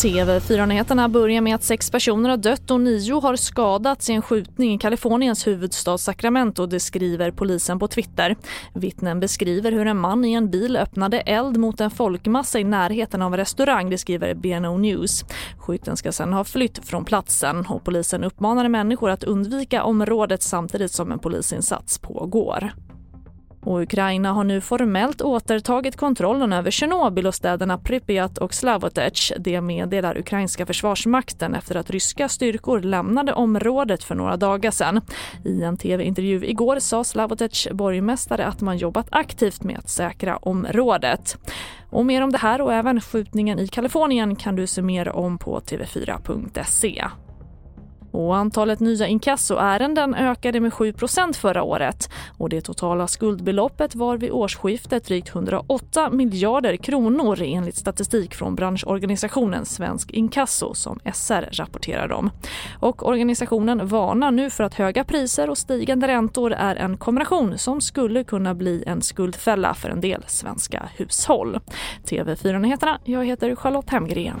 TV4-nyheterna börjar med att sex personer har dött och nio har skadats i en skjutning i Kaliforniens huvudstad Sacramento, det skriver polisen på Twitter. Vittnen beskriver hur en man i en bil öppnade eld mot en folkmassa i närheten av en restaurang, det skriver BNO News. Skytten ska sedan ha flytt från platsen och polisen uppmanade människor att undvika området samtidigt som en polisinsats pågår. Och Ukraina har nu formellt återtagit kontrollen över Tjernobyl och städerna Pripyat och Slavotech. Det meddelar ukrainska försvarsmakten efter att ryska styrkor lämnade området för några dagar sedan. I en tv-intervju igår sa Slavotech borgmästare att man jobbat aktivt med att säkra området. Och mer om det här och även skjutningen i Kalifornien kan du se mer om på tv4.se. Och antalet nya inkassoärenden ökade med 7% förra året och det totala skuldbeloppet var vid årsskiftet drygt 108 miljarder kronor enligt statistik från branschorganisationen Svensk Inkasso som SR rapporterar om. Och organisationen varnar nu för att höga priser och stigande räntor är en kombination som skulle kunna bli en skuldfälla för en del svenska hushåll. TV4-nyheterna, jag heter Charlotte Hemgren.